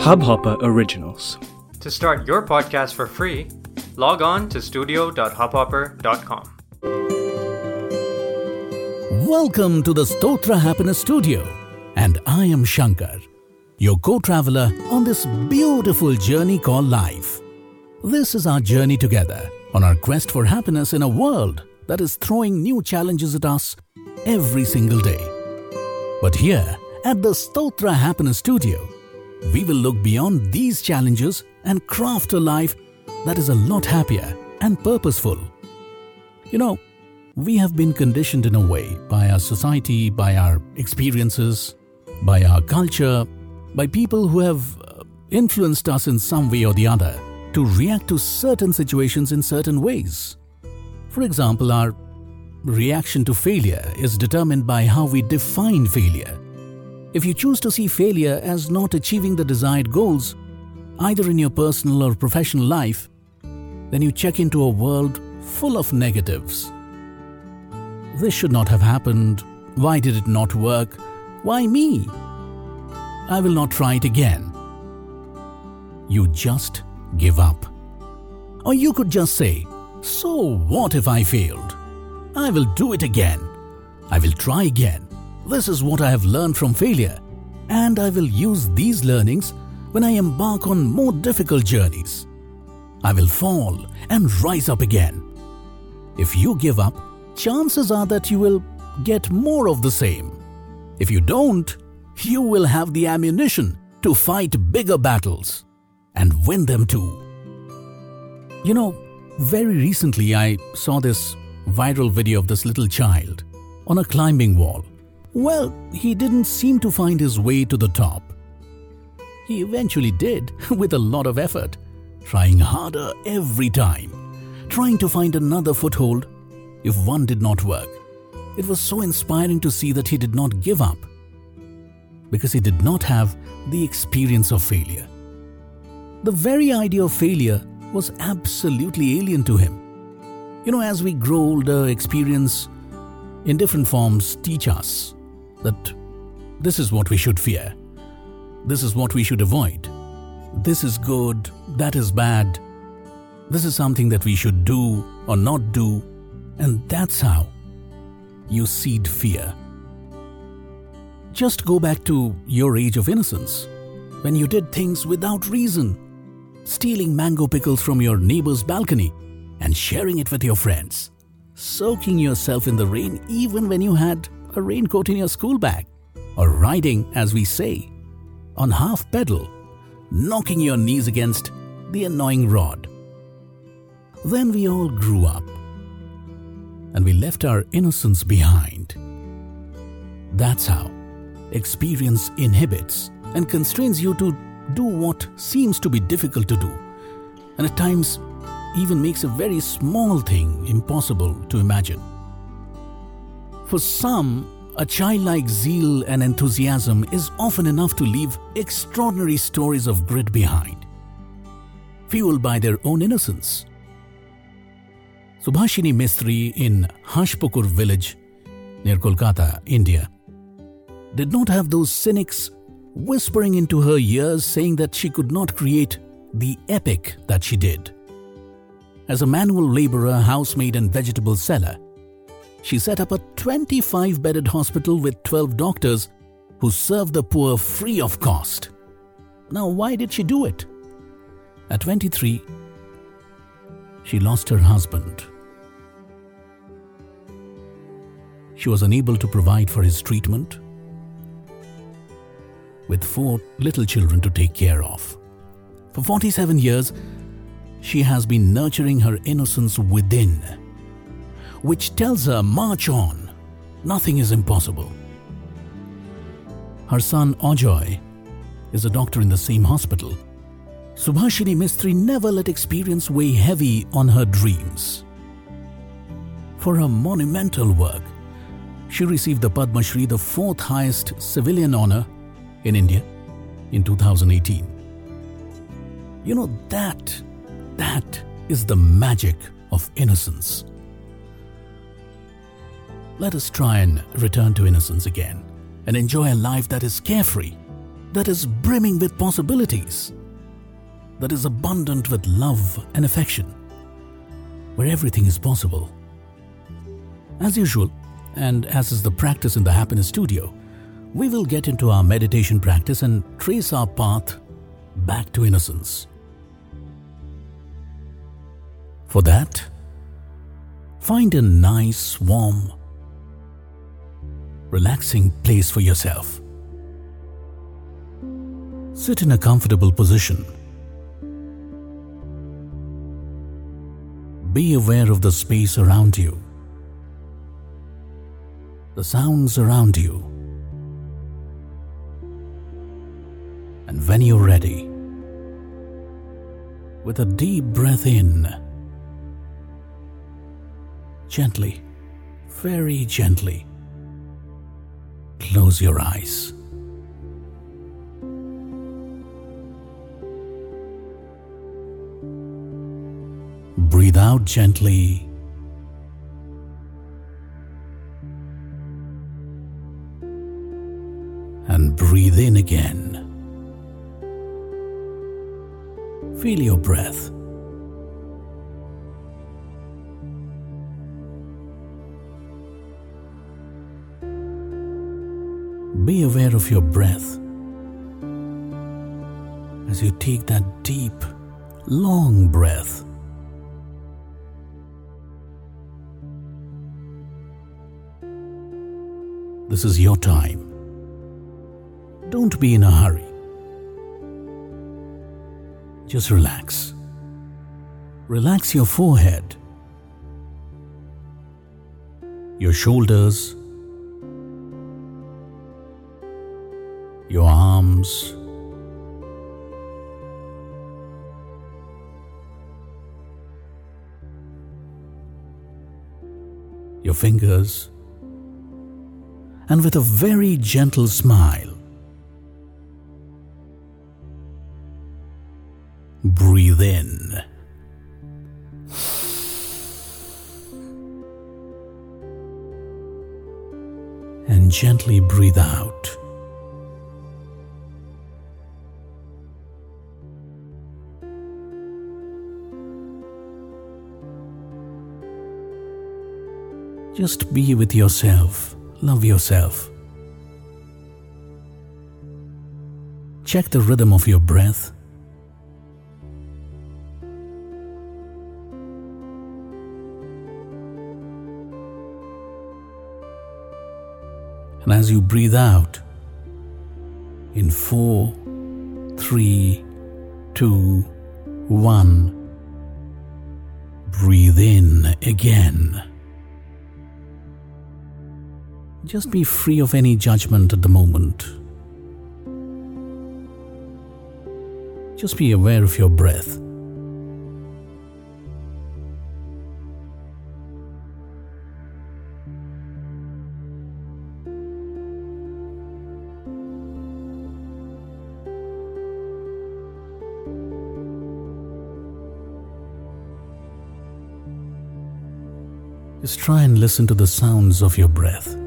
Hubhopper Originals. To start your podcast for free, log on to studio.hubhopper.com. Welcome to the Stotra Happiness Studio, and I am Shankar, your co traveler on this beautiful journey called life. This is our journey together on our quest for happiness in a world that is throwing new challenges at us every single day. But here at the Stotra Happiness Studio, we will look beyond these challenges and craft a life that is a lot happier and purposeful. You know, we have been conditioned in a way by our society, by our experiences, by our culture, by people who have uh, influenced us in some way or the other to react to certain situations in certain ways. For example, our reaction to failure is determined by how we define failure. If you choose to see failure as not achieving the desired goals, either in your personal or professional life, then you check into a world full of negatives. This should not have happened. Why did it not work? Why me? I will not try it again. You just give up. Or you could just say, So what if I failed? I will do it again. I will try again. This is what I have learned from failure, and I will use these learnings when I embark on more difficult journeys. I will fall and rise up again. If you give up, chances are that you will get more of the same. If you don't, you will have the ammunition to fight bigger battles and win them too. You know, very recently I saw this viral video of this little child on a climbing wall. Well, he didn't seem to find his way to the top. He eventually did, with a lot of effort, trying harder every time, trying to find another foothold if one did not work. It was so inspiring to see that he did not give up because he did not have the experience of failure. The very idea of failure was absolutely alien to him. You know, as we grow older, experience in different forms teach us that this is what we should fear, this is what we should avoid, this is good, that is bad, this is something that we should do or not do, and that's how you seed fear. Just go back to your age of innocence, when you did things without reason, stealing mango pickles from your neighbor's balcony and sharing it with your friends, soaking yourself in the rain even when you had a raincoat in your school bag, or riding, as we say, on half pedal, knocking your knees against the annoying rod. Then we all grew up and we left our innocence behind. That's how experience inhibits and constrains you to do what seems to be difficult to do, and at times even makes a very small thing impossible to imagine. For some, a childlike zeal and enthusiasm is often enough to leave extraordinary stories of grit behind, fueled by their own innocence. Subhashini Mistry in Hanspukur village near Kolkata, India, did not have those cynics whispering into her ears saying that she could not create the epic that she did. As a manual laborer, housemaid, and vegetable seller, she set up a 25 bedded hospital with 12 doctors who served the poor free of cost. Now, why did she do it? At 23, she lost her husband. She was unable to provide for his treatment, with four little children to take care of. For 47 years, she has been nurturing her innocence within, which tells her, march on, nothing is impossible. Her son Ajoy is a doctor in the same hospital. Subhashini Mistry never let experience weigh heavy on her dreams. For her monumental work, she received the Padma Shri, the fourth highest civilian honor in India, in 2018. You know, that that is the magic of innocence. Let us try and return to innocence again and enjoy a life that is carefree, that is brimming with possibilities, that is abundant with love and affection, where everything is possible. As usual, and as is the practice in the Happiness Studio, we will get into our meditation practice and trace our path back to innocence. For that, find a nice, warm, relaxing place for yourself. Sit in a comfortable position. Be aware of the space around you, the sounds around you. And when you're ready, with a deep breath in, gently, very gently, close your eyes. Breathe out gently. And breathe in again. Feel your breath. Be aware of your breath as you take that deep, long breath. This is your time. Don't be in a hurry. Just relax. Relax your forehead, your shoulders, arms, your fingers, and with a very gentle smile, breathe in. And gently breathe out. Just be with yourself. Love yourself. Check the rhythm of your breath. And as you breathe out, in four, three, two, one, breathe in again. Just be free of any judgment at the moment. Just be aware of your breath. Just try and listen to the sounds of your breath.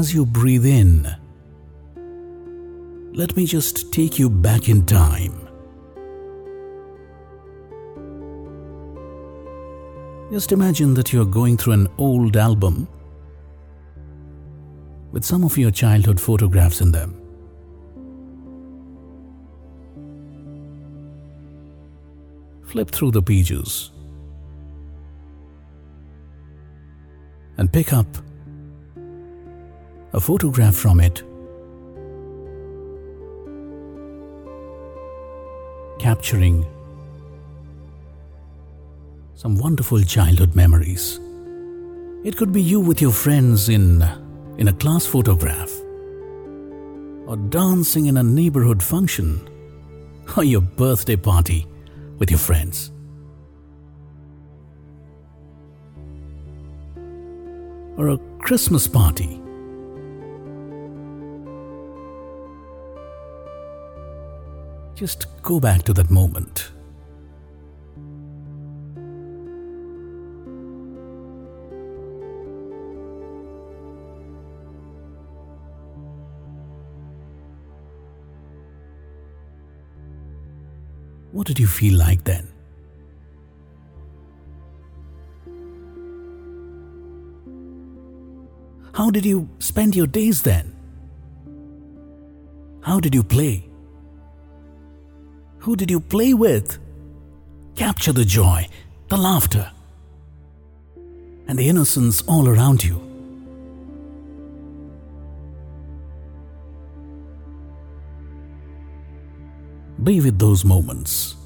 As you breathe in, let me just take you back in time. Just imagine that you are going through an old album with some of your childhood photographs in them. Flip through the pages and pick up a photograph from it. Capturing some wonderful childhood memories. It could be you with your friends in, in a class photograph, or dancing in a neighborhood function, or your birthday party with your friends. Or a Christmas party Just go back to that moment. What did you feel like then? How did you spend your days then? How did you play? Who did you play with? Capture the joy, the laughter, and the innocence all around you. Be with those moments.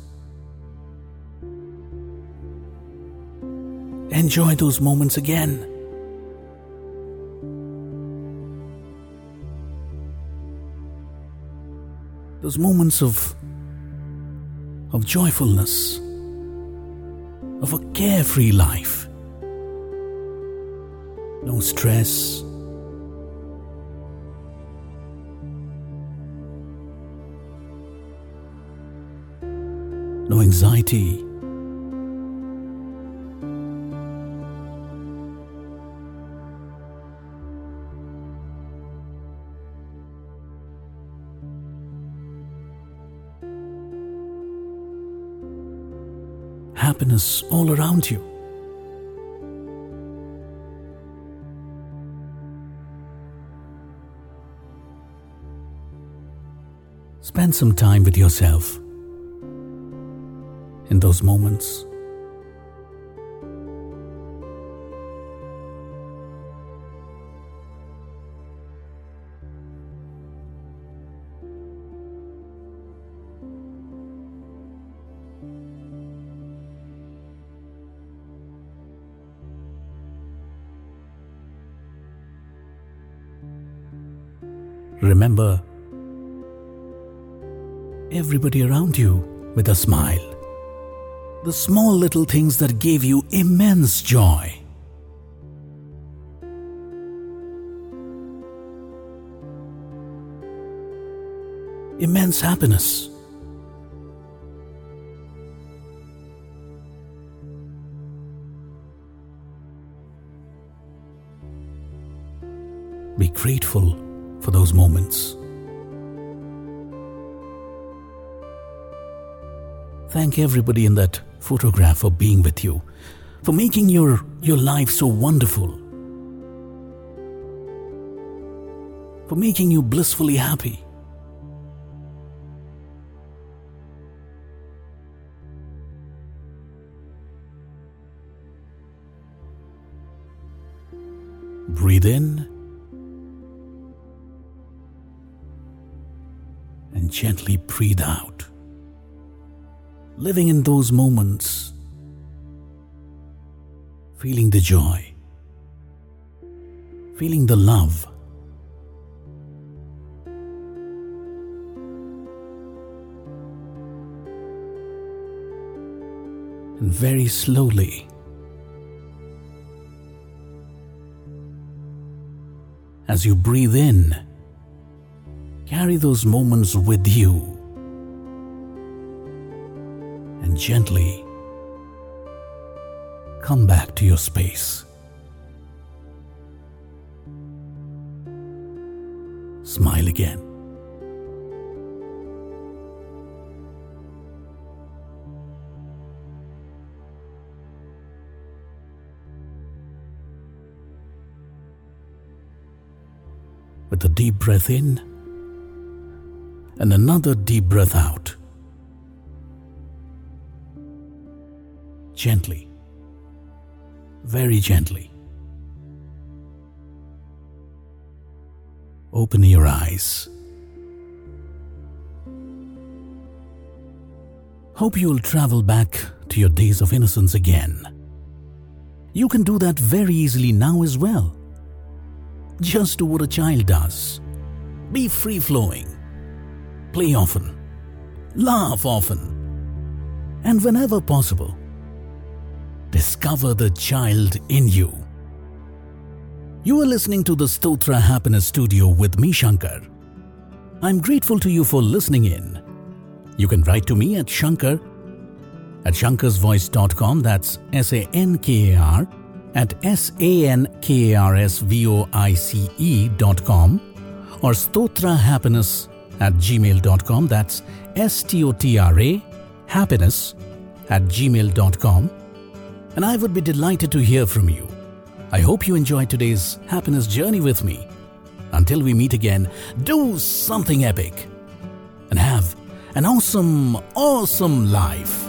Enjoy those moments again. Those moments of, of joyfulness, of a carefree life. No stress, no anxiety. Happiness all around you. Spend some time with yourself in those moments. Remember everybody around you with a smile the small little things that gave you immense joy. Immense happiness. Be grateful for those moments. Thank everybody in that photograph for being with you, for making your, your life so wonderful, for making you blissfully happy. Breathe in gently breathe out living in those moments, feeling the joy, feeling the love. And very slowly, as you breathe in, carry those moments with you and gently come back to your space. Smile again. With a deep breath in and another deep breath out. gently, very gently. Open your eyes. Hope you'll travel back to your days of innocence again. You can do that very easily now as well. Just do what a child does. Be free flowing. Play often. Laugh often. And whenever possible, discover the child in you. You are listening to the Stotra Happiness Studio with me, Shankar. I'm grateful to you for listening in. You can write to me at Shankar at shankarsvoice.com. That's S A N K A R at S A N K A R S V O I C E dot com or Stotra Happiness at gmail.com. That's S T O T R A happiness at gmail.com. And I would be delighted to hear from you. I hope you enjoyed today's happiness journey with me. Until we meet again, do something epic and have an awesome, awesome life.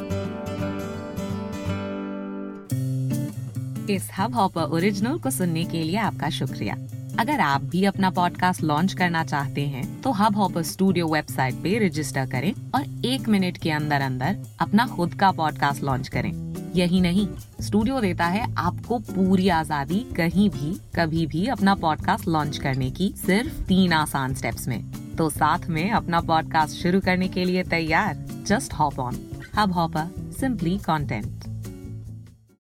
इस hub hopper original को सुनने के लिए आपका शुक्रिया अगर आप भी अपना पॉडकास्ट लॉन्च करना चाहते हैं तो हब हॉपर स्टूडियो वेबसाइट पे रजिस्टर करें और एक मिनट के अंदर अंदर अपना खुद का पॉडकास्ट लॉन्च करें। यही नहीं स्टूडियो देता है आपको पूरी आज़ादी कहीं भी, कभी भी अपना पॉडकास्ट लॉन्च करने की सिर्फ़ तीन आसान स्टेप्स में। तो साथ में अपना पॉडकास्ट शुरू करने के लिए तैयार just hop on Hubhopper simply content